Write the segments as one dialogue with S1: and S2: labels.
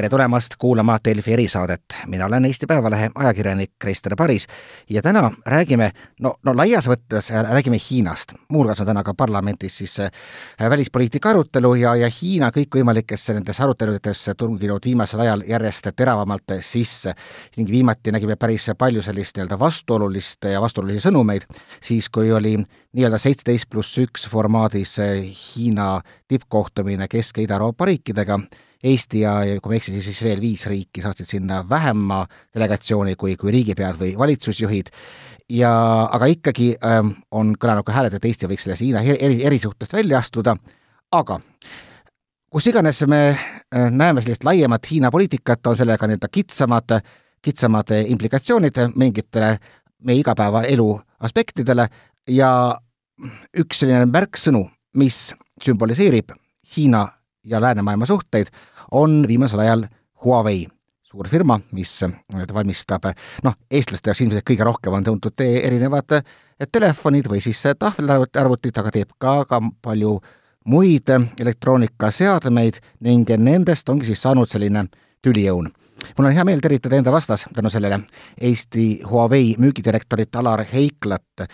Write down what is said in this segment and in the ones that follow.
S1: tere tulemast kuulama Delfi erisaadet. mina olen Eesti Päevalehe ajakirjanik Krister Paris ja täna räägime, no, no laias võttes räägime Hiinast. muuhulgas on täna ka parlamendis siis äh, välispoliitika arutelu ja, ja Hiina kõikvõimalikesse nendesse aruteludesse tunginud viimasel ajal järjest teravamalt sisse ning viimati nägime päris palju sellist nii-öelda vastuolulist ja vastuolulisi sõnumeid, siis kui oli nii-öelda seitseteist pluss üks formaadis Hiina tippkohtumine Kesk- ja Ida-Euroopa riikidega Eesti ja, ja kui ma ei eksi, siis veel viis riiki saatsid sinna vähema delegatsiooni kui, kui riigipead või valitsusjuhid, ja aga ikkagi ähm, on kõlanud ka hääled, et Eesti võiks sellest Hiina eri, erisuhtest välja astuda, aga kus iganes me äh, näeme sellist laiemat Hiina poliitikat, on sellega nii-öelda kitsamad, kitsamad implikatsioonid mingitele meie igapäevaelu aspektidele. Ja üks selline märksõnu, mis sümboliseerib Hiina ja läänemaailma suhteid, on viimasel ajal Huawei, suur firma, mis valmistab, noh, eestlaste jaoks ilmselt kõige rohkem on tuntud erinevad telefonid või siis tahvelarvutid, aga teeb ka, ka palju muid elektroonikaseadmeid ning nendest ongi siis saanud selline tüliõun. mul on hea meel tervitada enda vastas tänu sellele Eesti Huawei müügidirektorit Alar Heiklat,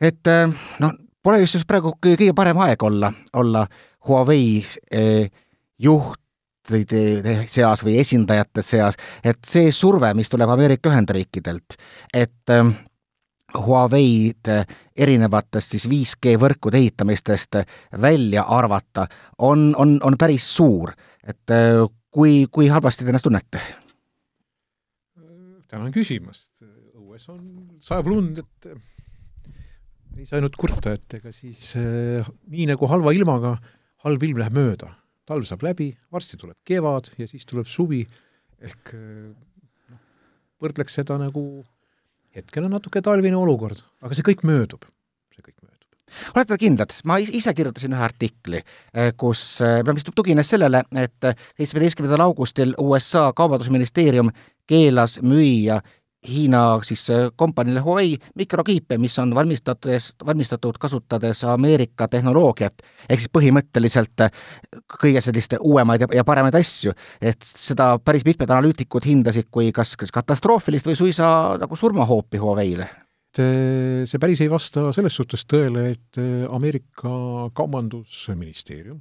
S1: et noh, pole vist just praegu kõige parem aeg olla, olla Huawei eh, juhtide seas või esindajate seas, et see surve, mis tuleb Ameerika Ühendriikidelt, et eh, Huawei'd erinevatest siis 5G võrkude ehitamistest välja arvata, on, on, on päris suur. et eh, kui, kui halvasti te ennast tunnete?
S2: tänan küsimast. õues on, sajab lund, et ei saa ainult kurta, et ega siis äh, nii nagu halva ilmaga halb ilm läheb mööda. Talv saab läbi, varsti tuleb kevad ja siis tuleb suvi, ehk noh, võrdleks seda nagu, hetkel on natuke talvine olukord, aga see kõik möödub, see kõik möödub.
S1: Olete kindlad, ma ise kirjutasin ühe artikli, äh, kus, äh, mis tugines sellele, et seitsmeteistkümnendal augustil USA kaubandusministeerium keelas müüa Hiina siis äh, kompaniile Huawei mikrokiipe, mis on valmistades, valmistatud kasutades Ameerika tehnoloogiat, ehk siis põhimõtteliselt äh, kõige selliste uuemaid ja, ja paremaid asju. et seda päris mitmed analüütikud hindasid kui kas, kas katastroofilist või suisa nagu surmahoopi Huaweile
S2: see päris ei vasta selles suhtes tõele, et äh, Ameerika Kaubandusministeerium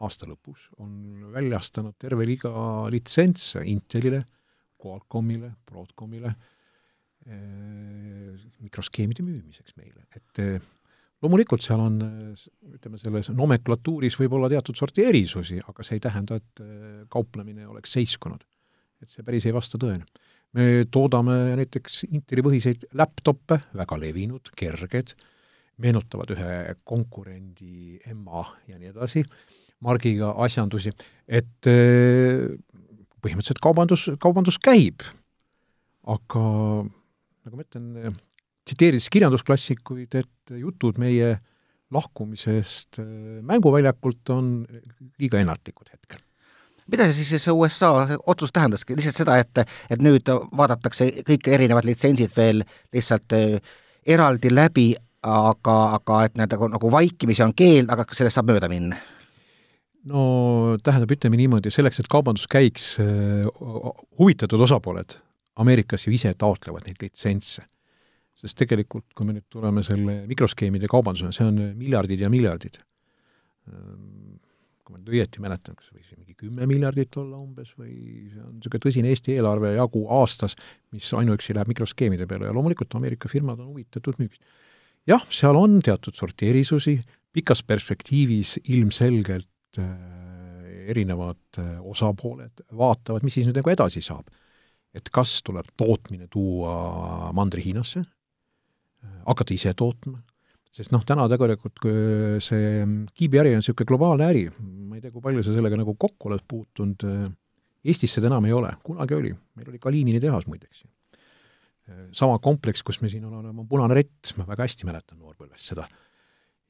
S2: aasta lõpus on väljastanud terve liiga litsentse Intelile Qualcommile, Broadcomile eh, mikroskeemide müümiseks meile, et eh, loomulikult seal on, ütleme, selles nomenklatuuris võib olla teatud sorti erisusi, aga see ei tähenda, et eh, kauplemine oleks seiskunud. et see päris ei vasta tõele. me toodame näiteks Inteli põhiseid laptop'e, väga levinud, kerged, meenutavad ühe konkurendi EMA ja nii edasi, margiga asjandusi, et põhimõtteliselt kaubandus, kaubandus käib, aga nagu ma ütlen, tsiteerides kirjandusklassikuid, et jutud meie lahkumisest äh, mänguväljakult on liiga ennatlikud hetkel.
S1: Mida see siis see USA otsus tähendaski, lihtsalt seda, et, et nüüd vaadatakse kõik erinevad litsentsid veel lihtsalt äh, eraldi läbi, aga, aga et need nagu, nagu vaikimisi on keeld, aga sellest saab mööda minna?
S2: No tähendab, ütleme niimoodi, selleks, et kaubandus käiks, äh, huvitatud osapooled Ameerikas ju ise taotlevad neid litsentse. sest tegelikult, kui me nüüd tuleme selle mikroskeemide kaubandusena, see on miljardid ja miljardid. Ähm, kui ma nüüd õieti mäletan, kas võis mingi kümme miljardit olla umbes või see on niisugune tõsine Eesti eelarve jagu aastas, mis ainuüksi läheb mikroskeemide peale ja loomulikult Ameerika firmad on huvitatud müügist. jah, seal on teatud sorti erisusi, pikas perspektiivis ilmselgelt Äh, erinevad äh, osapooled vaatavad, mis siis nüüd nagu edasi saab. et kas tuleb tootmine tuua Mandri-Hiinasse, äh, hakata ise tootma, sest noh, täna tegelikult see kiibiäri on niisugune globaalne äri, ma ei tea, kui palju sa sellega nagu kokku oled puutunud, Eestis seda enam ei ole, kunagi oli, meil oli Kalinini tehas muideks. sama kompleks, kus me siin oleme, on Punane Rett, ma väga hästi mäletan noorpõlvest seda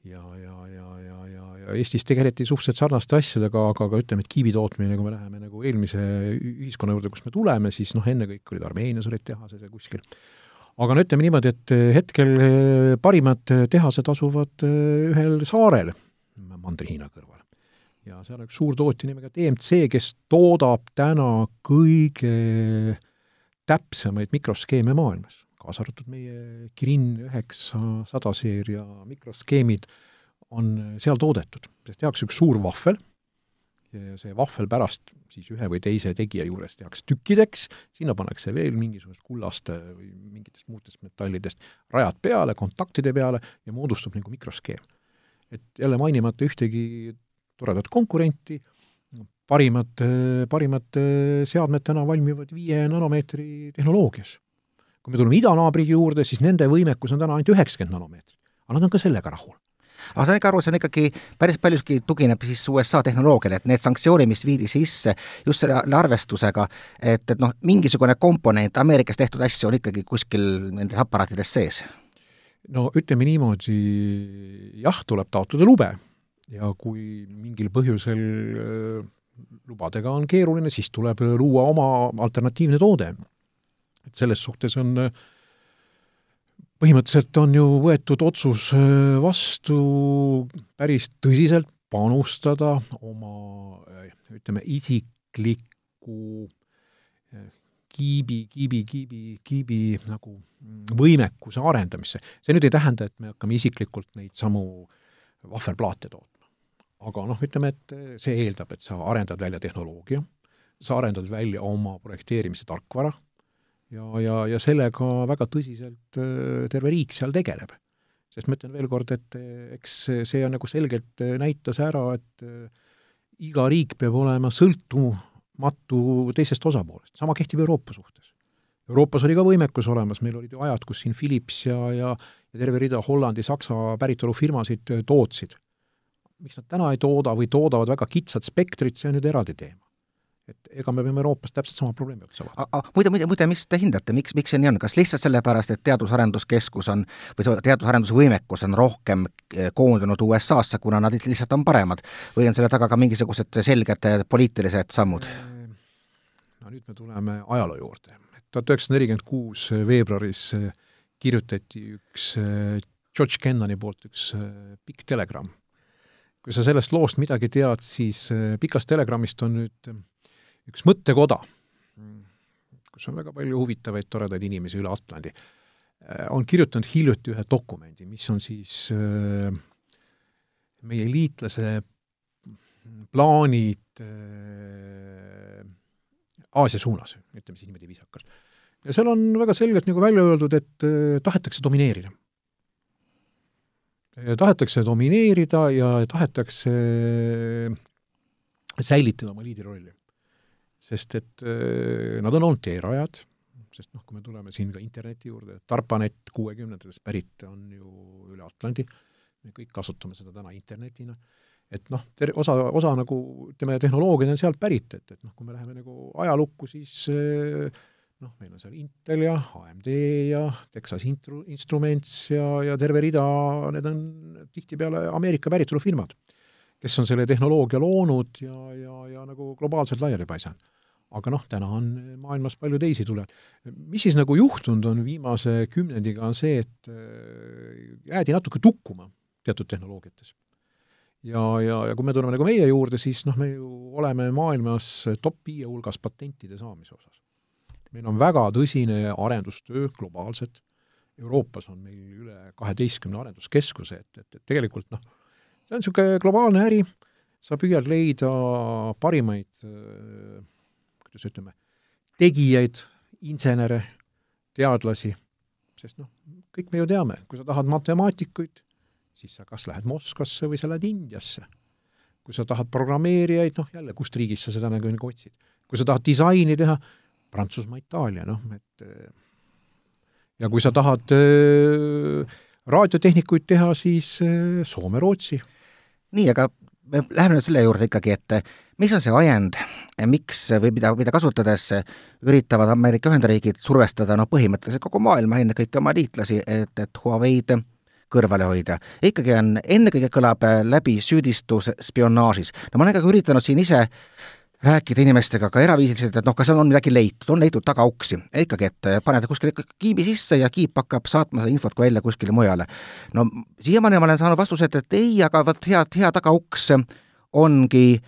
S2: ja, ja, ja, ja, ja, ja Eestis tegeleti suhteliselt sarnaste asjadega, aga, aga ütleme, et kiibi tootmine, kui me läheme nagu eelmise ühiskonna juurde, kust me tuleme, siis noh, ennekõike olid Armeenias olid tehased ja kuskil. aga no ütleme niimoodi, et hetkel parimad tehased asuvad ühel saarel Mandri-Hiina kõrval. ja seal on üks suur tootja nimega DMC, kes toodab täna kõige täpsemaid mikroskeeme maailmas, kaasa arvatud meie Kirin üheksasada seeria mikroskeemid on seal toodetud, sest tehakse üks suur vahvel see vahvel pärast siis ühe või teise tegija juures tehakse tükkideks, sinna pannakse veel mingisugust kullast või mingitest muudest metallidest rajad peale, kontaktide peale ja moodustub nagu mikroskeem. et jälle mainimata ühtegi toredat konkurenti, parimad, parimad seadmed täna valmivad viie nanomeetri tehnoloogias. Kui me tuleme idanaabri juurde, siis nende võimekus on täna ainult üheksakümmend nanomeetrit, aga nad on ka sellega rahul
S1: aga saan ikka aru, see on ikkagi päris paljuski tugineb siis USA tehnoloogiale, et need sanktsioonid, mis viidi sisse just selle arvestusega, et, et noh, mingisugune komponent Ameerikas tehtud asju on ikkagi kuskil nendes aparaatides sees?
S2: no ütleme niimoodi, jah, tuleb taotleda lube ja kui mingil põhjusel äh, lubadega on keeruline, siis tuleb luua oma alternatiivne toode. Et selles suhtes on äh, põhimõtteliselt on ju võetud otsus äh, vastu päris tõsiselt panustada oma äh, ütleme, isikliku kiibi, kiibi, kiibi, kiibi nagu võimekuse arendamisse. see nüüd ei tähenda, et me hakkame isiklikult neid samu vahverplaate tootma. aga noh, ütleme, et see eeldab, et sa arendad välja tehnoloogia, sa arendad välja oma projekteerimise tarkvara ja, ja, ja sellega väga tõsiselt äh, terve riik seal tegeleb. sest ma ütlen veel kord, et äh, eks see on nagu selgelt äh, näitas ära, et iga riik peab olema sõltumatu teisest osapoolest, sama kehtib Euroopa suhtes. Euroopas oli ka võimekus olemas, meil olid ju ajad, kus siin Philips ja, ja ja terve rida Hollandi, Saksa päritolu firmasid tootsid. miks nad täna ei tooda või toodavad väga kitsat spektrit, see on nüüd eraldi teema et ega me peame Euroopas täpselt sama probleemi otsa
S1: vaatama. muide, muide, muide, mis te hindate, miks, miks see nii on, kas lihtsalt sellepärast, et teadus-arenduskeskus on või see teadus-arendusvõimekus on rohkem eh, koondunud USA-sse, kuna nad lihtsalt on paremad, või on selle taga ka mingisugused selged eh, poliitilised sammud?
S2: no nüüd me tuleme ajaloo juurde. tuhat üheksasada nelikümmend kuus veebruaris eh, kirjutati üks George Kennani poolt üks pikk telegramm. kui sa sellest loost midagi tead, siis pikast telegrammist on nüüd üks mõttekoda, kus on väga palju huvitavaid, toredaid inimesi üle Atlandi, äh, on kirjutanud hiljuti ühe dokumendi, mis on siis äh, meie liitlase plaanid äh, Aasia suunas, ütleme siis niimoodi viisakalt. ja seal on väga selgelt nagu välja öeldud, et tahetakse domineerida. tahetakse domineerida ja tahetakse säilitada oma liidrirolli sest et äh, nad on olnud teerajad, sest noh, kui me tuleme siin ka interneti juurde, Tarpanet kuuekümnendatest pärit on ju üle Atlandi, me kõik kasutame seda täna internetina, et noh, ter-, osa, osa nagu ütleme, tehnoloogiad on sealt pärit, et, et noh, kui me läheme nagu ajalukku, siis äh, noh, meil on seal Intel ja AMD ja Texas Intru-, Instruments ja, ja terve rida, need on tihtipeale Ameerika päritolu firmad, kes on selle tehnoloogia loonud ja, ja, ja nagu globaalselt laiali paisanud aga noh, täna on maailmas palju teisi tulejaid. mis siis nagu juhtunud on viimase kümnendiga, on see, et äh, jäädi natuke tukkuma teatud tehnoloogiates. ja, ja, ja kui me tuleme nagu meie juurde, siis noh, me ju oleme maailmas top viie hulgas patentide saamise osas. meil on väga tõsine arendustöö globaalselt, Euroopas on meil üle kaheteistkümne arenduskeskuse, et, et, et tegelikult noh, see on niisugune globaalne äri, sa püüad leida parimaid äh, kuidas ütleme, tegijaid, insenere, teadlasi, sest noh, kõik me ju teame, kui sa tahad matemaatikuid, siis sa kas lähed Moskvasse või sa lähed Indiasse. kui sa tahad programmeerijaid, noh jälle, kust riigist sa seda nagu, nagu otsid. kui sa tahad disaini teha, Prantsusmaa, Itaalia, noh, et ja kui sa tahad äh, raadiotehnikuid teha, siis äh, Soome, Rootsi.
S1: nii, aga me läheme nüüd selle juurde ikkagi, et mis on see ajend, miks või mida, mida kasutades üritavad Ameerika Ühendriigid survestada noh, põhimõtteliselt kogu maailma, ennekõike oma liitlasi, et, et Huawei'd kõrvale hoida. ikkagi on, ennekõike kõlab läbi süüdistus spionaažis. no ma olen ka üritanud siin ise rääkida inimestega ka eraviisiliselt, et noh, kas on, on midagi leitud, on leitud tagauksi. ikkagi, et paned kuskile kiibi sisse ja kiip hakkab saatma seda infot ka välja kuskile mujale. no siiamaani ma olen saanud vastused, et ei, aga vot hea, hea tagauks ongi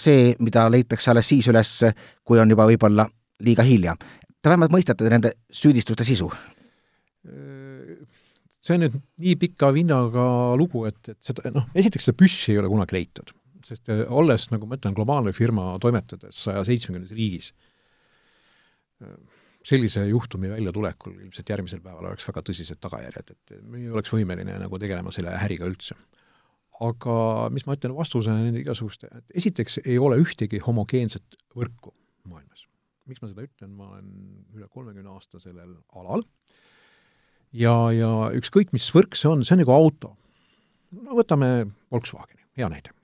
S1: see, mida leitakse alles siis üles, kui on juba võib-olla liiga hilja. Te vähemalt mõistate nende süüdistuste sisu?
S2: see on nüüd nii pika vinnaga lugu, et, et seda, noh, esiteks seda püssi ei ole kunagi leitud. sest olles, nagu ma ütlen, globaalne firma, toimetades saja seitsmekümnes riigis, sellise juhtumi väljatulekul ilmselt järgmisel päeval oleks väga tõsised tagajärjed, et me ei oleks võimeline nagu tegelema selle äriga üldse. Aga mis ma ütlen vastusena nende igasuguste, et esiteks ei ole ühtegi homogeenset võrku maailmas. miks ma seda ütlen, ma olen üle kolmekümne aasta sellel alal ja, ja ükskõik, mis võrk see on, see on nagu auto. no võtame Volkswageni, hea näide.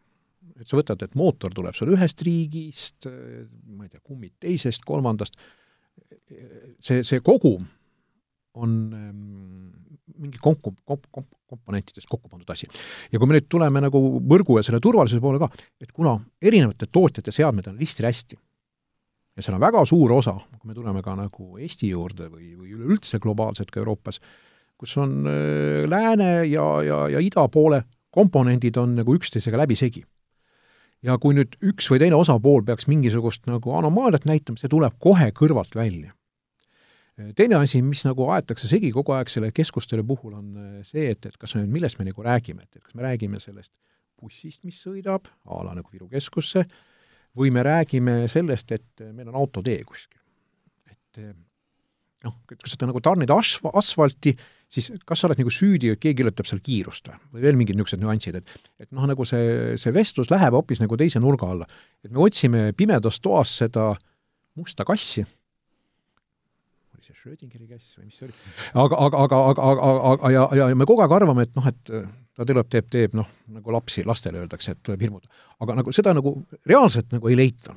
S2: et sa võtad, et mootor tuleb sul ühest riigist, ma ei tea, kummid teisest, kolmandast, see, see kogum on ähm, mingi komp-, komp-, komp-, komponentidest kokku pandud asi. ja kui me nüüd tuleme nagu võrgu ja selle turvalisuse poole ka, et kuna erinevate tootjate seadmed on risti hästi ja seal on väga suur osa, kui me tuleme ka nagu Eesti juurde või, või üleüldse globaalselt ka Euroopas, kus on äh, lääne ja, ja, ja ida poole komponendid on nagu üksteisega läbisegi ja kui nüüd üks või teine osapool peaks mingisugust nagu anomaaliat näitama, see tuleb kohe kõrvalt välja. Teine asi, mis nagu aetakse segi kogu aeg selle keskustele puhul, on äh, see, et, et kas me, millest me nagu räägime, et, et kas me räägime sellest bussist, mis sõidab a la nagu Viru keskusse, või me räägime sellest, et meil on autotee kuskil. et äh, noh, et kui sa nagu tarnid asf-, asfalti, siis kas sa oled nagu süüdi, et keegi ületab seal kiirust või, või veel mingid niisugused nüansid, et et noh, nagu see, see vestlus läheb hoopis nagu teise nurga alla. et me otsime pimedas toas seda musta kassi, see Schrödingeri kass või mis see oli, aga, aga, aga, aga, aga, aga ja, ja me kogu aeg arvame, et noh, et ta tuleb, teeb, teeb noh, nagu lapsi, lastele öeldakse, et tuleb hirmutada. aga nagu seda nagu reaalselt nagu ei leita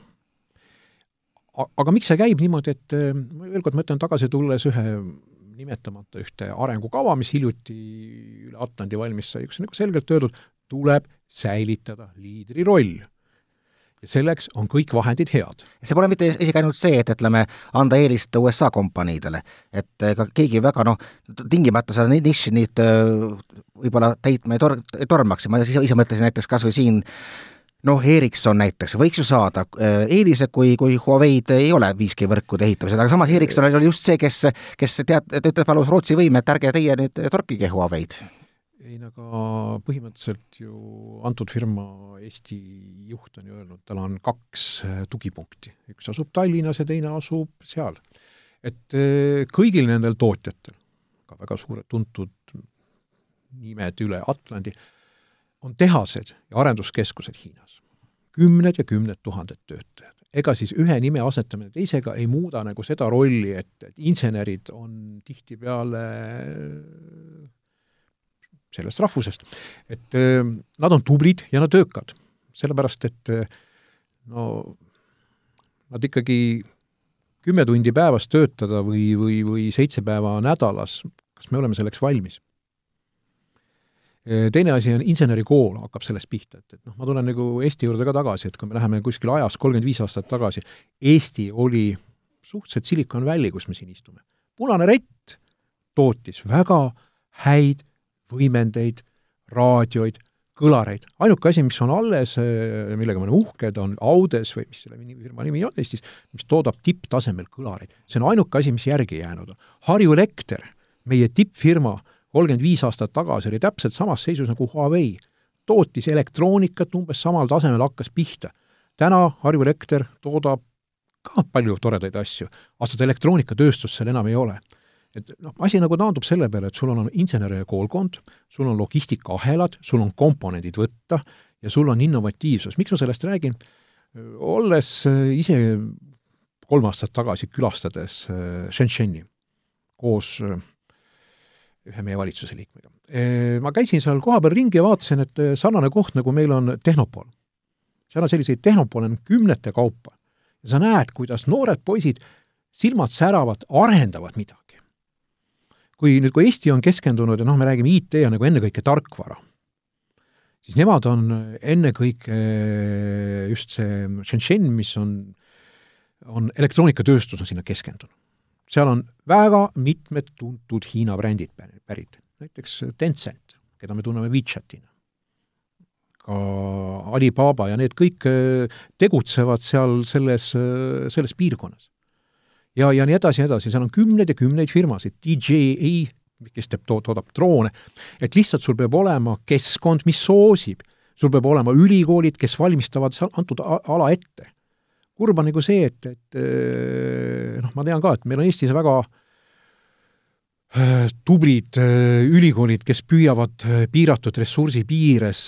S2: aga miks see käib niimoodi, et veel kord ma ütlen tagasi tulles ühe nimetamata ühte arengukava, mis hiljuti üle Atlandi valmis sai, kus on nagu selgelt öeldud, tuleb säilitada liidri roll. Selleks on kõik vahendid head.
S1: see pole mitte isegi ainult see, et ütleme, anda eelist USA kompaniidele, et ega keegi väga noh, tingimata seda nišši nüüd võib-olla täitma ei tor-, ei tormaks ja ma ise, ise mõtlesin näiteks kas või siin noh, Ericsson näiteks võiks ju saada äh, eelise, kui, kui Huawei'd ei ole 5G võrkude ehitamisel, aga samas Ericsson oli just see, kes, kes tead, ütleb palus Rootsi võime, et ärge teie nüüd torkige Huawei'd.
S2: Ei no aga põhimõtteliselt ju antud firma Eesti juht on ju öelnud, tal on kaks äh, tugipunkti, üks asub Tallinnas ja teine asub seal. et äh, kõigil nendel tootjatel, ka väga suured tuntud nimed üle Atlandi, on tehased ja arenduskeskused Hiinas. kümned ja kümned tuhanded töötajad. ega siis ühe nime asetamine teisega ei muuda nagu seda rolli, et, et insenerid on tihtipeale sellest rahvusest. et äh, nad on tublid ja nad töökad. sellepärast, et äh, no nad ikkagi kümme tundi päevas töötada või, või, või seitse päeva nädalas, kas me oleme selleks valmis? teine asi on insenerikool hakkab sellest pihta, et, et noh, ma tulen nagu Eesti juurde ka tagasi, et kui me läheme kuskile ajas kolmkümmend viis aastat tagasi, Eesti oli suhteliselt Silicon Valley, kus me siin istume. punane rett tootis väga häid võimendeid, raadioid, kõlareid. ainuke asi, mis on alles, millega me oleme uhked, on Audes või mis selle firma nimi on Eestis, mis toodab tipptasemel kõlareid. see on ainuke asi, mis järgi jäänud on. Harju Elekter, meie tippfirma, kolmkümmend viis aastat tagasi oli täpselt samas seisus nagu Huawei. tootis elektroonikat umbes samal tasemel, hakkas pihta. täna Harju Elekter toodab ka palju toredaid asju, aga seda elektroonikatööstust seal enam ei ole. Et noh, asi nagu taandub selle peale, et sul on inseneride koolkond, sul on logistikaahelad, sul on komponendid võtta ja sul on innovatiivsus. miks ma sellest räägin? olles ise kolm aastat tagasi külastades äh, Shenzheni koos äh, ühe meie valitsuse liikmega. Ma käisin seal kohapeal ringi ja vaatasin, et sarnane koht, nagu meil on Tehnopol. seal on selliseid Tehnopole on kümnete kaupa. ja sa näed, kuidas noored poisid, silmad säravad, arendavad midagi. Kui nüüd, kui Eesti on keskendunud ja noh, me räägime IT on nagu ennekõike tarkvara, siis nemad on ennekõike just see Shenzhen, mis on, on elektroonikatööstus on sinna keskendunud seal on väga mitmed tuntud Hiina brändid pärit, näiteks Tencent, keda me tunneme WeChatina. ka Alibaba ja need kõik tegutsevad seal selles, selles piirkonnas. Ja, ja nii edasi ja edasi, seal on kümneid ja kümneid firmasid, DJI, kes teeb, toodab droone, et lihtsalt sul peab olema keskkond, mis soosib, sul peab olema ülikoolid, kes valmistavad antud ala ette. kurb on nagu see, et, et noh, ma tean ka, et meil on Eestis väga äh, Äh, tublid äh, ülikoolid, kes püüavad äh, piiratud ressursi piires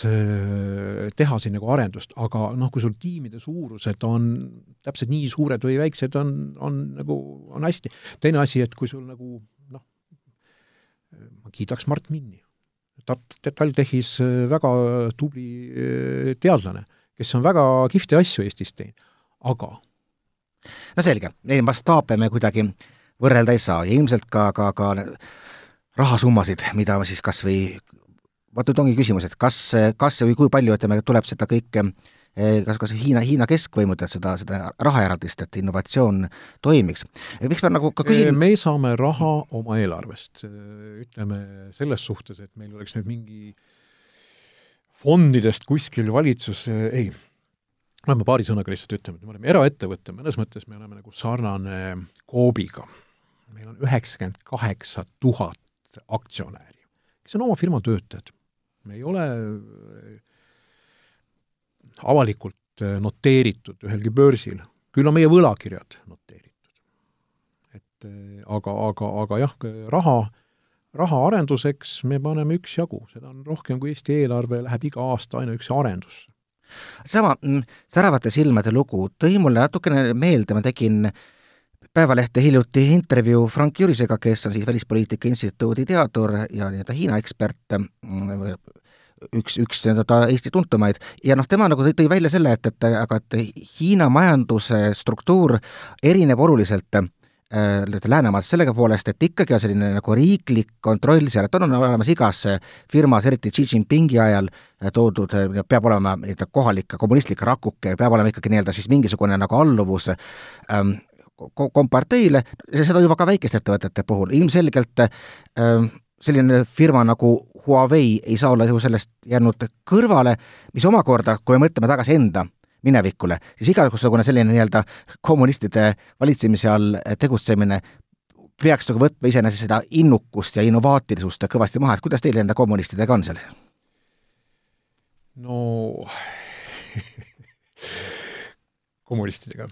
S2: teha siin nagu arendust, aga noh, kui sul tiimide suurused on täpselt nii suured või väiksed, on, on nagu, on hästi. teine asi, et kui sul nagu noh, ma kiidaks Mart Minni. TalTechis väga tubli teadlane, kes on väga kihvte asju Eestis teinud, aga
S1: no selge, neid mastaape me kuidagi äh, võrrelda ei saa. Ja ilmselt ka, ka, ka rahasummasid, mida siis kas või, vot nüüd ongi küsimus, et kas, kas või kui palju, ütleme, tuleb seda kõike kas, kas Hiina, Hiina keskvõimudelt seda, seda rahaeraldist, et innovatsioon toimiks. miks ma nagu ka küsin
S2: me saame raha oma eelarvest, ütleme selles suhtes, et meil oleks nüüd mingi fondidest kuskil valitsus, ei, no ma paari sõnaga lihtsalt ütleme, et me oleme eraettevõte, mõnes mõttes me oleme nagu sarnane Coopiga meil on üheksakümmend kaheksa tuhat aktsionäri, kes on oma firma töötajad. me ei ole äh, avalikult äh, noteeritud ühelgi börsil, küll on meie võlakirjad noteeritud. et äh, aga, aga, aga jah, raha, raha arenduseks me paneme üksjagu, seda on rohkem, kui Eesti eelarve läheb iga aasta ainuüksi arendusse
S1: sama mm, säravate silmade lugu tõi mulle natukene meelde, ma tegin äh, Päevalehte hiljuti intervjuu Frank Jürisega, kes on siis Välispoliitika Instituudi teadur ja nii-öelda Hiina ekspert, üks, üks nii-öelda Eesti tuntumaid, ja noh, tema nagu tõi välja selle, et, et aga et Hiina majanduse struktuur erineb oluliselt äh, Läänemaalt sellega poolest, et ikkagi on selline nagu riiklik kontroll seal, et on olemas igas firmas, eriti Xi Jinpingi ajal toodud, peab olema nii-öelda kohalik kommunistlik rakuke, peab olema ikkagi nii-öelda siis mingisugune nagu alluvus ähm, komparteile, seda juba ka väikeste ettevõtete puhul, ilmselgelt äh, selline firma nagu Huawei ei saa olla ju sellest jäänud kõrvale, mis omakorda, kui me mõtleme tagasi enda minevikule, siis igasugune selline nii-öelda kommunistide valitsemise all tegutsemine peaks nagu võtma iseenesest seda innukust ja innovaatilisust kõvasti maha, et kuidas teil enda kommunistidega on seal?
S2: no kommunistidega.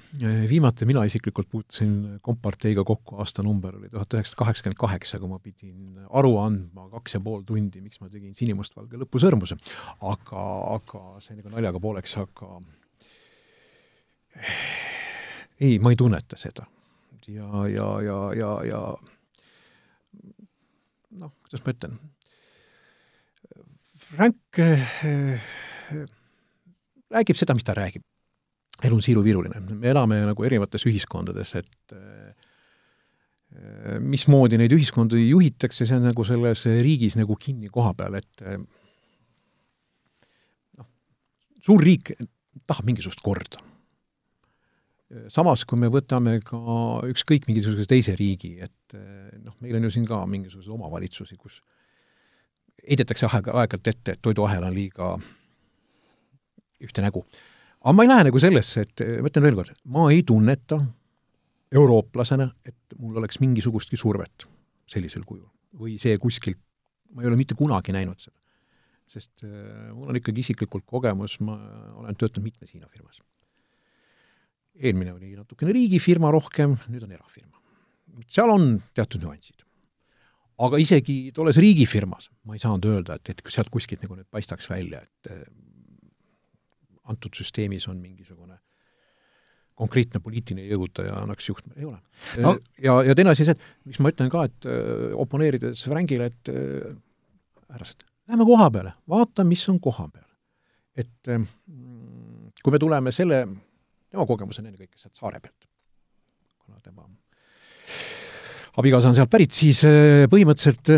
S2: viimati mina isiklikult puutusin komparteiga kokku, aastanumber oli tuhat üheksasada kaheksakümmend kaheksa, kui ma pidin aru andma kaks ja pool tundi, miks ma tegin sinimustvalge lõpusõrmuse. aga, aga see nagu naljaga pooleks, aga ei, ma ei tunneta seda. ja, ja, ja, ja, ja noh, kuidas ma ütlen, Frank äh, räägib seda, mis ta räägib elu on siiruviiruline, me elame nagu erinevates ühiskondades, et äh, mismoodi neid ühiskondi juhitakse, see on nagu selles riigis nagu kinni koha peal, et äh, noh, suur riik tahab mingisugust korda. samas, kui me võtame ka ükskõik mingisuguse teise riigi, et äh, noh, meil on ju siin ka mingisuguseid omavalitsusi, kus heidetakse aeg, aeg-ajalt ette, et toiduahel on liiga ühte nägu aga ma ei lähe nagu sellesse, et ma ütlen veel kord, ma ei tunneta eurooplasena, et mul oleks mingisugustki survet sellisel kujul. või see kuskilt, ma ei ole mitte kunagi näinud seda. sest äh, mul on ikkagi isiklikult kogemus, ma olen töötanud mitmes Hiina firmas. eelmine oli natukene riigifirma rohkem, nüüd on erafirma. seal on teatud nüansid. aga isegi tolles riigifirmas ma ei saanud öelda, et, et sealt kuskilt nagu nüüd paistaks välja, et äh, antud süsteemis on mingisugune konkreetne poliitiline jõud ja annaks juhtme, ei ole no.. ja, ja teine asi see, et miks ma ütlen ka, et öö, äh, oponeerides Frankile, et äh, härrased, lähme koha peale, vaata, mis on koha peal. et öö, äh, kui me tuleme selle, tema kogemus on ennekõike sealt saare pealt, kuna tema abikaasa on sealt pärit, siis öö, põhimõtteliselt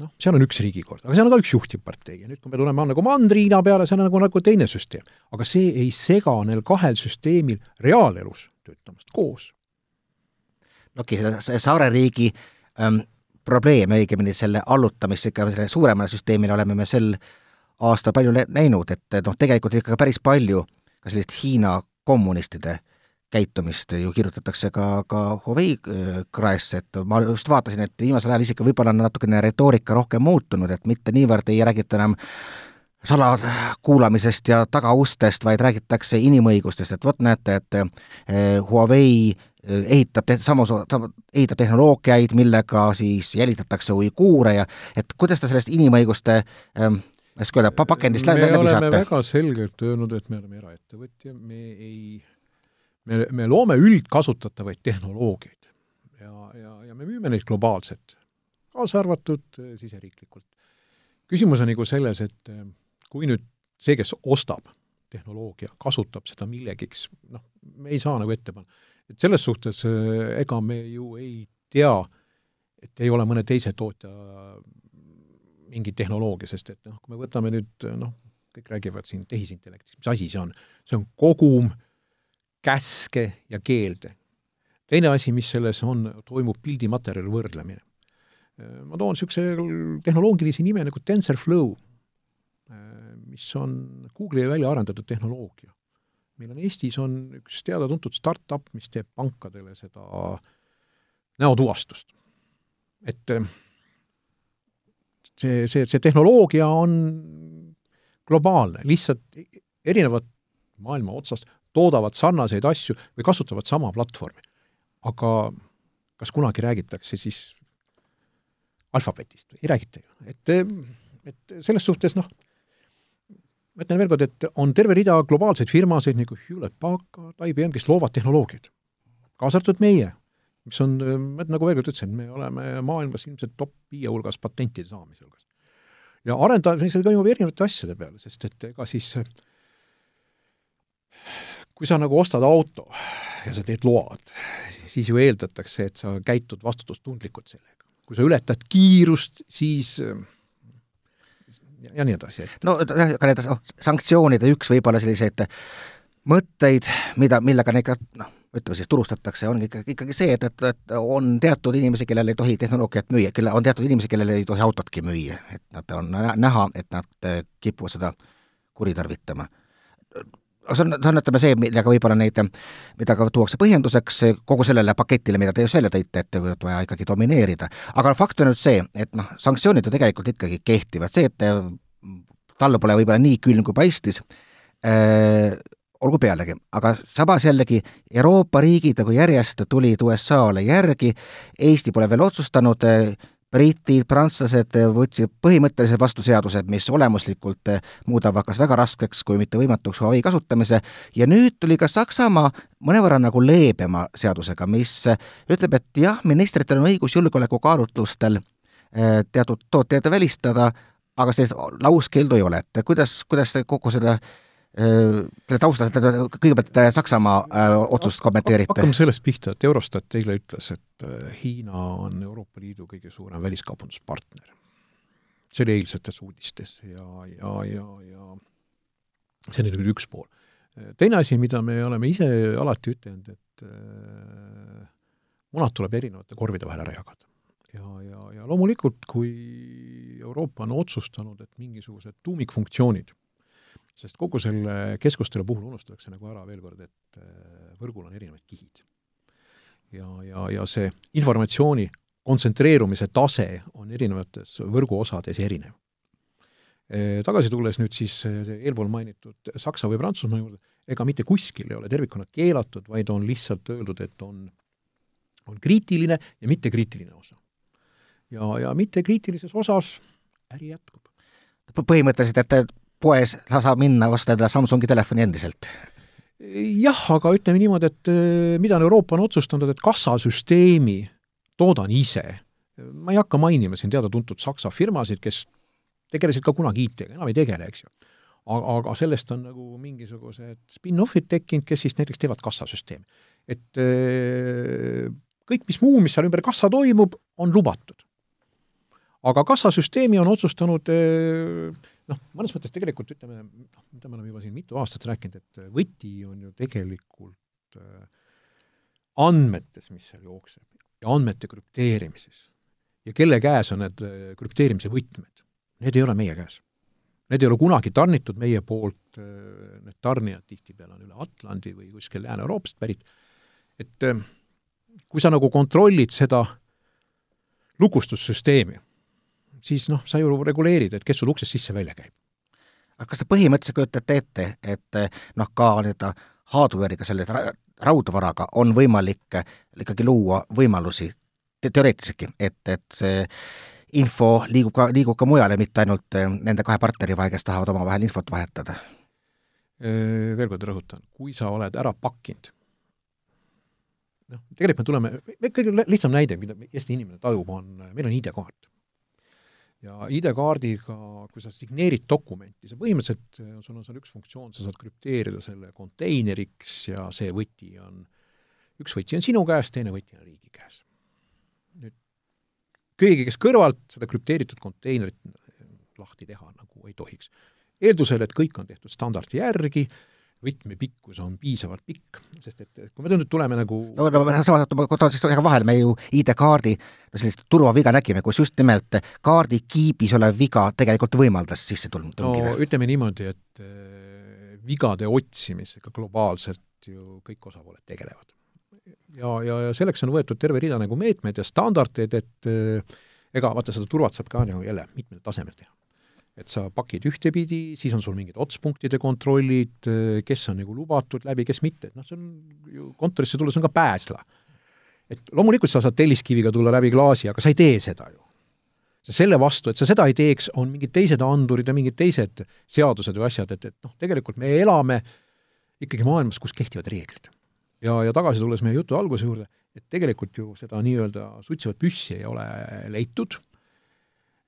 S2: noh, seal on üks riigikord, aga seal on ka üks juhtiv partei ja nüüd, kui me tuleme nagu mandriina peale, seal on nagu, nagu teine süsteem. aga see ei sega neil kahel süsteemil reaalelus töötamast koos.
S1: no okei selle saareriigi ähm, probleem, õigemini selle allutamist ikka sellele suuremale süsteemile oleme me sel aastal palju näinud, et noh, tegelikult ikka päris palju ka sellist Hiina kommunistide käitumist ju kirjutatakse ka, ka Huawei äh, kraesse, et ma just vaatasin, et viimasel ajal isegi võib-olla on natukene retoorika rohkem muutunud, et mitte niivõrd ei räägita enam salakuulamisest ja tagaustest, vaid räägitakse inimõigustest, et vot näete, et äh, Huawei äh, ehitab te-, samas, ehitab tehnoloogiaid, millega siis jälitatakse uiguure ja et kuidas te sellest inimõiguste ähm, ma ei oska öelda, pakendist läbi
S2: saate?
S1: me
S2: oleme väga selgelt öelnud, et me oleme eraettevõtja, me ei me, me loome üldkasutatavaid tehnoloogiaid ja, ja, ja me müüme neid globaalselt, kaasa arvatud eh, siseriiklikult. küsimus on nagu selles, et eh, kui nüüd see, kes ostab tehnoloogia, kasutab seda millegiks, noh, me ei saa nagu ette panna. et selles suhtes eh, ega me ju ei tea, et ei ole mõne teise tootja mingi tehnoloogia, sest et noh, kui me võtame nüüd noh, kõik räägivad siin tehisintellektist, mis asi see on? see on kogum äh, käske ja keelde. teine asi, mis selles on, toimub pildimaterjali võrdlemine. ma toon niisuguse tehnoloogilise nime nagu TensorFlow, mis on Google'i välja arendatud tehnoloogia. meil on Eestis on üks teada-tuntud startup, mis teeb pankadele seda näotuvastust. et see, see, see tehnoloogia on globaalne, lihtsalt erinevad maailma otsast toodavad sarnaseid asju või kasutavad sama platvormi. aga kas kunagi räägitakse siis alfabetist ei räägita ju, et, et selles suhtes noh, ma ütlen veel kord, et on terve rida globaalseid firmasid nagu Hewlett Packard, IBM, kes loovad tehnoloogiaid, kaasa arvatud meie, mis on, ma nagu veel kord ütlesin, me oleme maailmas ilmselt top viie hulgas patentide saamise hulgas. ja arendamisel toimub erinevate asjade peale, sest et ega siis kui sa nagu ostad auto ja sa teed load, siis ju eeldatakse, et sa käitud vastutustundlikult sellega. kui sa ületad kiirust, siis ja nii edasi.
S1: no jah, ka need oh, sanktsioonide üks võib-olla selliseid mõtteid, mida, millega neid ka noh, ütleme siis turustatakse, ongi ikkagi, ikkagi see, et, et, et on teatud inimesi, kellel ei tohi tehnoloogiat müüa, kelle, on teatud inimesi, kellel ei tohi autotki müüa, et nad on näha, et nad kipuvad seda kuritarvitama aga see on, see on, ütleme see, millega võib-olla neid, mida ka tuuakse põhjenduseks kogu sellele paketile, mida te just välja tõite, et vaja ikkagi domineerida. aga fakt on nüüd see, et noh, sanktsioonid ju tegelikult ikkagi kehtivad, see, et talv pole võib-olla nii külm, kui paistis äh,, olgu pealegi, aga samas jällegi Euroopa riigid nagu järjest tulid USA-le järgi, Eesti pole veel otsustanud äh,, britid, prantslased võtsid põhimõtteliselt vastu seadused, mis olemuslikult muudavad kas väga raskeks kui mitte võimatuks Huawei kasutamise. Ja nüüd tuli ka Saksamaa mõnevõrra nagu leebema seadusega, mis ütleb, et jah, ministritel on õigus julgeolekukaalutlustel eh, teatud tooteid välistada, aga sellist lauskeeldu ei ole, et kuidas, kuidas kogu seda selle taustal, kõigepealt Saksamaa äh, otsust kommenteerite?
S2: hakkame sellest pihta, et Eurostat eile ütles, et äh, Hiina on Euroopa Liidu kõige suurem väliskaubanduspartner. see oli eilsetes uudistes ja, ja, ja, ja see on nüüd üks pool. teine asi, mida me oleme ise alati ütelnud, et äh, munad tuleb erinevate korvide vahel ära jagada. ja, ja, ja loomulikult, kui Euroopa on otsustanud, et mingisugused tuumikfunktsioonid sest kogu selle keskustelu puhul unustatakse nagu ära veel kord, et äh, võrgul on erinevad kihid. ja, ja, ja see informatsiooni kontsentreerumise tase on erinevates võrguosades erinev. Äh, tagasi tulles nüüd siis äh, eelpool mainitud Saksa või Prantsusmaa juurde, ega mitte kuskil ei ole tervikuna keelatud, vaid on lihtsalt öeldud, et on, on kriitiline ja mittekriitiline osa. ja, ja mittekriitilises osas äri jätkub.
S1: põhimõtteliselt, et poes saab minna osta endale Samsungi telefoni endiselt?
S2: jah, aga ütleme niimoodi, et äh, mida on Euroopa on otsustanud, et kassasüsteemi toodan ise. ma ei hakka mainima siin teada-tuntud Saksa firmasid, kes tegelesid ka kunagi IT-ga, enam ei tegele, eks ju. aga, aga sellest on nagu mingisugused spin-off'id tekkinud, kes siis näiteks teevad kassasüsteemi. et äh, kõik, mis muu, mis seal ümber kassa toimub, on lubatud. aga kassasüsteemi on otsustanud äh, noh, mõnes mõttes tegelikult ütleme, noh, mida me oleme juba siin mitu aastat rääkinud, et võti on ju tegelikult äh, andmetes, mis seal jookseb, ja andmete krüpteerimises. ja kelle käes on need äh, krüpteerimise võtmed? Need ei ole meie käes. need ei ole kunagi tarnitud meie poolt, need tarnijad tihtipeale on üle Atlandi või kuskil Lääne-Euroopast pärit, et kui sa nagu kontrollid seda lukustussüsteemi, siis noh, sa ju reguleerid, et kes sul uksest sisse-välja käib.
S1: aga kas te põhimõtteliselt kujutate ette, et noh, ka nii-öelda hardware'iga, selle raudvaraga on võimalik ikkagi luua võimalusi te teoreetiliseltki, et, et see info liigub ka, liigub ka mujale, mitte ainult nende kahe partneri vahel, kes tahavad omavahel infot vahetada?
S2: Veel kord rõhutan, kui sa oled ära pakkinud noh, tegelikult me tuleme, kõige lihtsam näide, mida Eesti inimene tajub, on, meil on ID-kaart. Ja ID-kaardiga, kui sa signeerid dokumenti, sa põhimõtteliselt, sul on seal üks funktsioon, sa saad krüpteerida selle konteineriks ja see võti on, üks võti on sinu käes, teine võti on riigi käes. nüüd keegi, kes kõrvalt seda krüpteeritud konteinerit lahti teha nagu ei tohiks. eeldusel, et kõik on tehtud standardi järgi, võtmepikkus on piisavalt pikk, sest et kui me nüüd tuleme nagu
S1: no, no samas, ma toon siis kohe vahele, me ju ID-kaardi no sellist turvaviga nägime, kus just nimelt kaardi kiibis olev viga tegelikult võimaldas sisse tungida.
S2: no ütleme niimoodi, et äh, vigade otsimisega globaalselt ju kõik osapooled tegelevad. ja, ja, ja selleks on võetud terve rida nagu meetmeid ja standardeid, et äh, ega vaata, seda turvat saab ka nagu jälle mitmel tasemel teha et sa pakid ühtepidi, siis on sul mingid otspunktide kontrollid, kes on nagu lubatud läbi, kes mitte, et noh, see on ju kontorisse tulles on ka pääsla. et loomulikult sa saad telliskiviga tulla läbi klaasi, aga sa ei tee seda ju. selle vastu, et sa seda ei teeks, on mingid teised andurid ja mingid teised seadused või asjad, et, et noh, tegelikult me elame ikkagi maailmas, kus kehtivad reeglid. ja, ja tagasi tulles meie jutu alguse juurde, et tegelikult ju seda nii-öelda suitsevat püssi ei ole leitud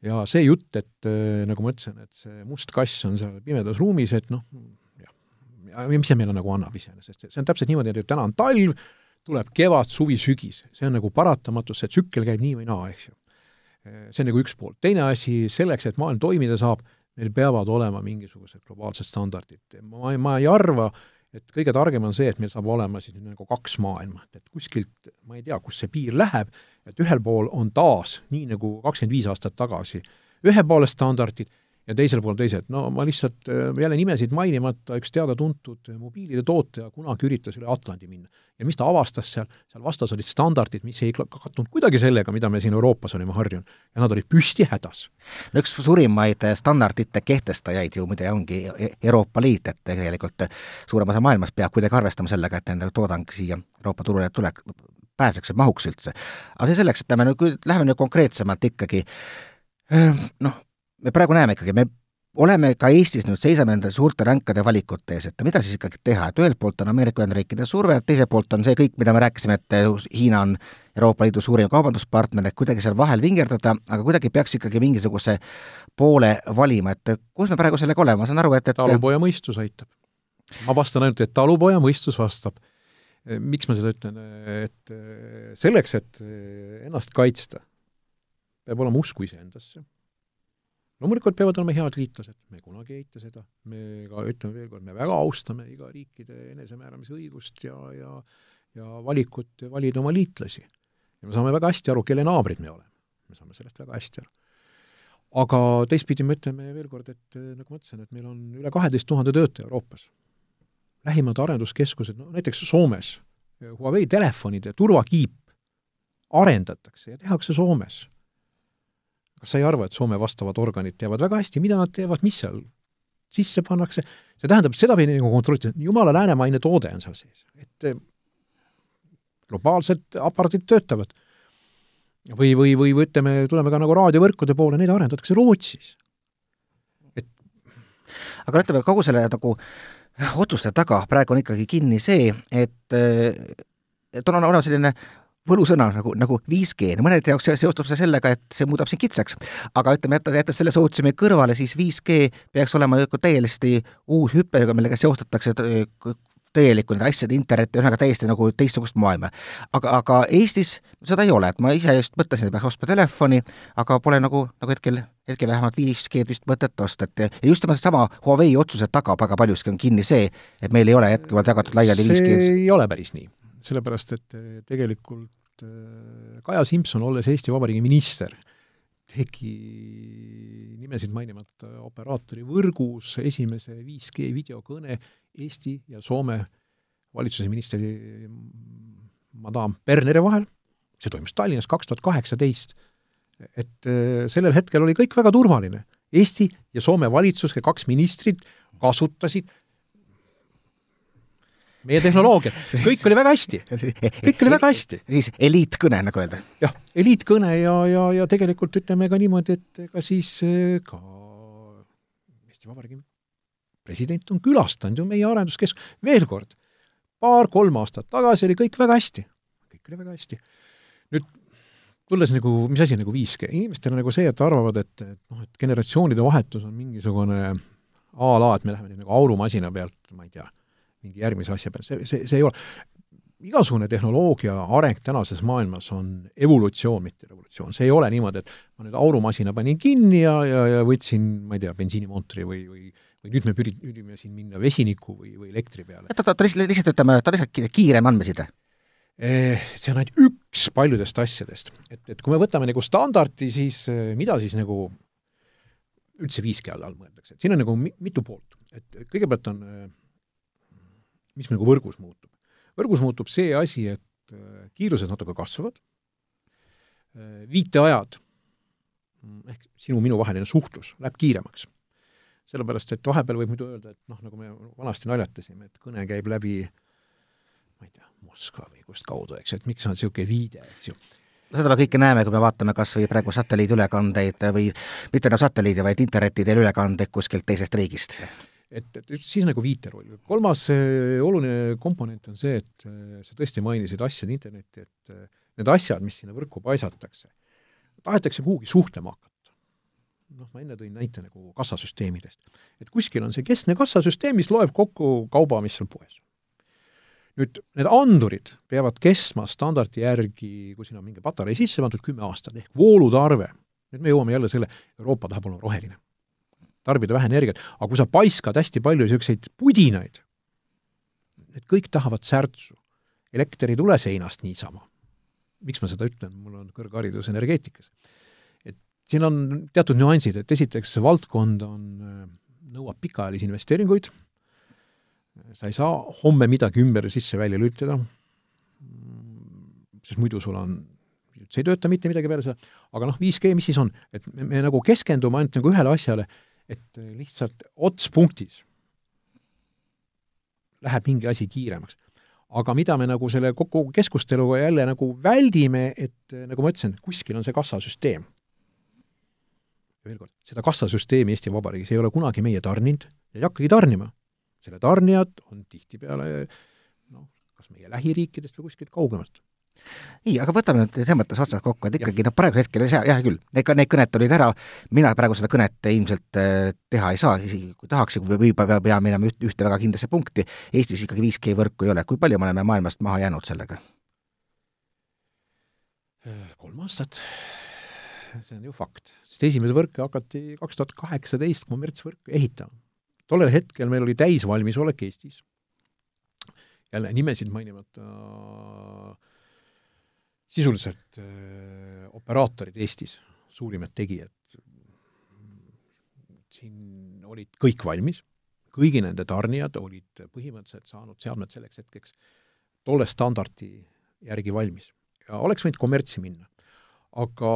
S2: ja see jutt, et äh, nagu ma ütlesin, et see must kass on seal pimedas ruumis, et noh, jah, ja mis see meile nagu annab iseenesest, see on täpselt niimoodi, et täna on talv, tuleb kevad, suvi, sügis, see on nagu paratamatus, see tsükkel käib nii või naa, eks ju. see on nagu üks pool. teine asi, selleks, et maailm toimida saab, meil peavad olema mingisugused globaalsed standardid. ma, ma ei arva, et kõige targem on see, et meil saab olema siis nagu kaks maailma, et kuskilt, ma ei tea, kus see piir läheb, et ühel pool on taas, nii nagu kakskümmend viis aastat tagasi, ühepoolsed standardid ja teisel pool teised. no ma lihtsalt äh, jälle nimesid mainimata, üks teada-tuntud mobiilide tootja kunagi üritas üle Atlandi minna. ja mis ta avastas seal, seal vastas olid standardid, mis ei kattunud kuidagi sellega, mida me siin Euroopas olime harjunud. ja nad olid püsti hädas.
S1: no üks suurimaid standardite kehtestajaid ju muide ongi e-, Euroopa Liit, et tegelikult suurem osa maailmast peab kuidagi arvestama sellega, et nende toodang siia Euroopa turule tuleks, pääseks ja mahuks üldse. aga see selleks, et lähme nüüd, läheme nüüd konkreetsemalt ikkagi, noh, me praegu näeme ikkagi, me oleme ka Eestis nüüd, seisame nende suurte ränkade valikute ees, et mida siis ikkagi teha, et ühelt poolt on Ameerika Ühendriikide surve, teiselt poolt on see kõik, mida me rääkisime, et Hiina on Euroopa Liidu suurim kaubanduspartner, et kuidagi seal vahel vingerdada, aga kuidagi peaks ikkagi mingisuguse poole valima, et kus me praegu sellega oleme, ma saan aru, et, et
S2: talupoja mõistus aitab. ma vastan ainult, et talupoja mõistus vastab Eh, miks ma seda ütlen, et eh, selleks, et eh, ennast kaitsta, peab olema usku iseendasse. Loomulikult peavad olema head liitlased, me kunagi ei eita seda, me ka ütleme veel kord, me väga austame iga riikide enesemääramise õigust ja, ja ja valikut valida oma liitlasi. ja me saame väga hästi aru, kelle naabrid me oleme. me saame sellest väga hästi aru. aga teistpidi me ütleme veel kord, et nagu ma ütlesin, et meil on üle kaheteist tuhande töötaja Euroopas lähimad arenduskeskused, no näiteks Soomes, Huawei telefonide turvakiip arendatakse ja tehakse Soomes. Kas sa ei arva, et Soome vastavad organid teavad väga hästi, mida nad teevad, mis seal sisse pannakse, see tähendab, sedapidi nagu kontrollida, jumala läänemaine toode on seal sees, et eh, globaalsed aparaadid töötavad. või, või, või, või ütleme, tuleme ka nagu raadiovõrkude poole, neid arendatakse Rootsis. et
S1: aga ütleme, kogu selle nagu otsuste taga praegu on ikkagi kinni see, et, et on olemas selline võlusõna nagu, nagu 5G, no mõnede jaoks seostub see sellega, et see muudab siin kitsaks. aga ütleme, jättes, jättes selle soovitusime kõrvale, siis 5G peaks olema täiesti uus hüpe, millega seostatakse täielikku nende asjade internetti, ühesõnaga täiesti nagu teistsugust maailma. aga, aga Eestis seda ei ole, et ma ise just mõtlesin, et peaks ostma telefoni, aga pole nagu, nagu hetkel, hetkel vähemalt 5G-d vist mõtet osta, et ja just nimelt seesama Huawei otsuse taga väga paljuski on kinni see, et meil ei ole jätkuvalt jagatud laiali 5G.
S2: see ei ole päris nii, sellepärast et eh, tegelikult eh, Kaja Simson, olles Eesti Vabariigi minister, tegi nimesid mainimata operaatori võrgus esimese 5G videokõne Eesti ja Soome valitsuse ministri madam Berneri vahel, see toimus Tallinnas kaks tuhat kaheksateist, et äh, sellel hetkel oli kõik väga turvaline. Eesti ja Soome valitsus, kaks ministrit kasutasid meie tehnoloogiat, kõik oli väga hästi, kõik oli väga hästi.
S1: siis eliitkõne, nagu öelda.
S2: jah, eliitkõne ja, ja, ja tegelikult ütleme ka niimoodi, et ega siis äh, ka Eesti Vabariigi president on külastanud ju meie arenduskeskus, veel kord, paar-kolm aastat tagasi oli kõik väga hästi, kõik oli väga hästi. nüüd tulles nagu, mis asi nagu 5G, inimestel on nagu see, et arvavad, et, et noh, et generatsioonide vahetus on mingisugune a la, et me läheme nagu aurumasina pealt, ma ei tea mingi järgmise asja peale, see, see, see ei ole, igasugune tehnoloogia areng tänases maailmas on evolutsioon, mitte revolutsioon. see ei ole niimoodi, et ma nüüd aurumasina panin kinni ja, ja, ja võtsin, ma ei tea, bensiinimootori või, või või nüüd me püri-, püüdime siin minna vesiniku või, või elektri peale.
S1: oota, oota, lihtsalt, lihtsalt ütleme, ta lihtsalt kiirem andmeside?
S2: Eh, see on ainult üks paljudest asjadest. et, et kui me võtame nagu standardi, siis eh, mida siis nagu üldse 5G all, all mõeldakse, et siin on nagu mitu poolt. et kõigepealt on äh, mis nagu võrgus muutub? võrgus muutub see asi, et äh, kiirused natuke kasvavad, äh, viiteajad mm, ehk sinu-minu vaheline suhtlus läheb kiiremaks. sellepärast, et vahepeal võib muidu öelda, et noh, nagu me vanasti naljatasime, et kõne käib läbi ma ei tea, Moskva või kustkaudu, eks, et miks on niisugune viide, eks ju
S1: no seda me kõike näeme, kui me vaatame kas või praegu satelliidülekandeid või mitte enam satelliidi, vaid interneti teel ülekandeid kuskilt teisest riigist
S2: et, et siis nagu viiteroll. kolmas äh, oluline komponent on see, et äh, sa tõesti mainisid asjade internetti, et äh, need asjad, mis sinna võrku paisatakse, tahetakse kuhugi suhtlema hakata. noh, ma enne tõin näite nagu kassasüsteemidest. et kuskil on see keskne kassasüsteem, mis loeb kokku kauba, mis on poes. nüüd need andurid peavad kestma standardi järgi, kui sinna on mingi patarei sisse pandud, kümme aastat, ehk voolutarve. nüüd me jõuame jälle selle, Euroopa tahab olla roheline tarbida vähe energiat, aga kui sa paiskad hästi palju niisuguseid pudinaid, need kõik tahavad särtsu. elekter ei tule seinast niisama. miks ma seda ütlen, mul on kõrgharidus energeetikas. et siin on teatud nüansid, et esiteks see valdkond on, nõuab pikaajalisi investeeringuid, sa ei saa homme midagi ümber sisse-välja lülitada, sest muidu sul on see ei tööta mitte midagi peale seda, aga noh, 5G, mis siis on, et me, me nagu keskendume ainult nagu ühele asjale et äh, lihtsalt otspunktis läheb mingi asi kiiremaks. aga mida me nagu selle kogu keskusteluga jälle nagu väldime, et äh, nagu ma ütlesin, kuskil on see kassasüsteem. veel kord, seda kassasüsteemi Eesti Vabariigis ei ole kunagi meie tarninud ja ei hakkagi tarnima. selle tarnijad on tihtipeale noh, kas meie lähiriikidest või kuskilt kaugemalt
S1: nii, aga võtame nüüd selles mõttes otsad kokku, et ikkagi noh, praegusel hetkel hea, hea küll, need, need kõned olid ära, mina praegu seda kõnet ilmselt äh, teha ei saa, isegi kui tahaks, või võib-olla pea minema üht, ühte väga kindlasse punkti, Eestis ikkagi 5G võrku ei ole, kui palju me oleme maailmast maha jäänud sellega?
S2: kolm aastat, see on ju fakt, sest esimese võrke hakati kaks tuhat kaheksateist kommertsvõrku ehitama. tollel hetkel meil oli täisvalmisolek Eestis, jälle nimesid mainimata. äh, sisuliselt äh, operaatorid Eestis, suurimad tegijad, siin olid kõik valmis, kõigi nende tarnijad olid põhimõtteliselt saanud seadmed selleks hetkeks tolle standardi järgi valmis ja oleks võinud kommertsi minna. aga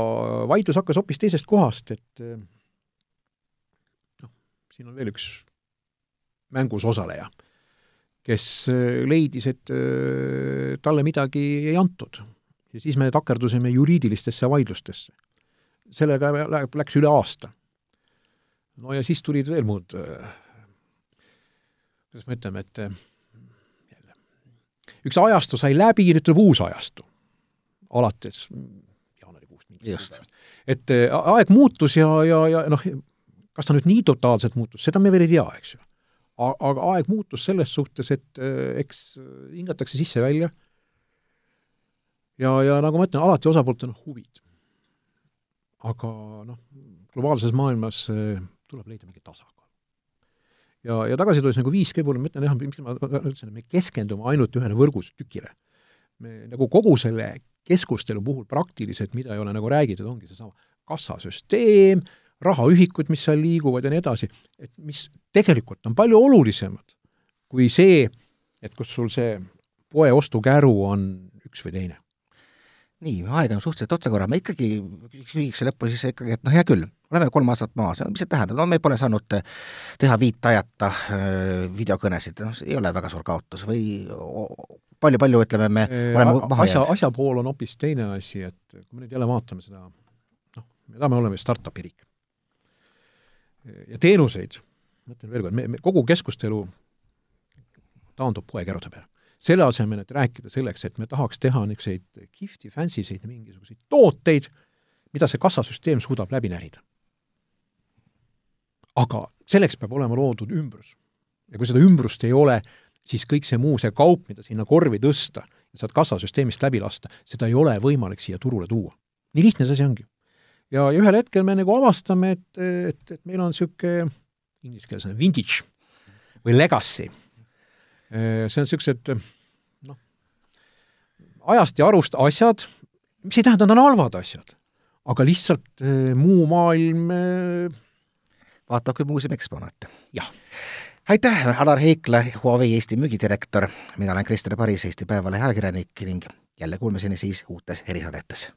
S2: vaidlus hakkas hoopis teisest kohast, et äh, noh, siin on veel üks mängus osaleja, kes äh, leidis, et äh, talle midagi ei antud ja siis me takerdusime juriidilistesse vaidlustesse. sellega läks üle aasta. no ja siis tulid veel muud, äh, kuidas me ütleme, et äh, jälle, üks ajastu sai läbi nüüd tuleb uus ajastu. alates jaanuarikuust mingist et äh, aeg muutus ja, ja, ja noh, kas ta nüüd nii totaalselt muutus, seda me veel ei tea, eks ju. aga aeg muutus selles suhtes, et eks hingatakse sisse-välja ja, ja nagu ma ütlen, alati osapooltel on huvid. aga noh, globaalses maailmas eh, tuleb leida mingi tasakaal. ja, ja tagasi tulles nagu 5G puhul, ma ütlen jah, mis ma ütlesin, et me keskendume ainult ühele võrgustükile. me nagu kogu selle keskustelu puhul praktiliselt, mida ei ole nagu räägitud, ongi seesama kassasüsteem, rahaühikud, mis seal liiguvad ja nii edasi, et mis tegelikult on palju olulisemad kui see, et kus sul see poe ostukäru on üks või teine.
S1: Nii, aeg on suhteliselt otsa korra, ma ikkagi küsiks lõppu siis ikkagi, et noh, hea küll, oleme kolm aastat maas, mis see tähendab, no me pole saanud teha viitajata äh, videokõnesid, noh, see ei ole väga suur kaotus või palju-palju, ütleme, me oleme maha
S2: asja, asja pool on hoopis teine asi, et kui me nüüd jälle vaatame seda, noh, me oleme startupi riik. ja teenuseid, ma ütlen veel kord, me, me kogu keskustelu taandub poekärude peale. Selle asemel, et rääkida selleks, et me tahaks teha niisuguseid kihvti, fancy seid mingisuguseid tooteid, mida see kassasüsteem suudab läbi närida. aga selleks peab olema loodud ümbrus. ja kui seda ümbrust ei ole, siis kõik see muu, see kaup, mida sinna korvi tõsta ja sealt kassasüsteemist läbi lasta, seda ei ole võimalik siia turule tuua. nii lihtne see asi ongi. ja, ja ühel hetkel me nagu avastame, et, et, et meil on niisugune inglise keeles on vintage või legacy see on niisugused noh, ajast ja arust asjad, mis ei tähenda, et nad on halvad asjad, aga lihtsalt äh, muu maailm äh,
S1: vaatab kui muuseumi eksponaate.
S2: jah.
S1: aitäh, Alar Heikla, Huawei Eesti müügidirektor, mina olen Krister Paris, Eesti Päevalehe ajakirjanik ning jälle kuulmiseni siis uutes erisaadetes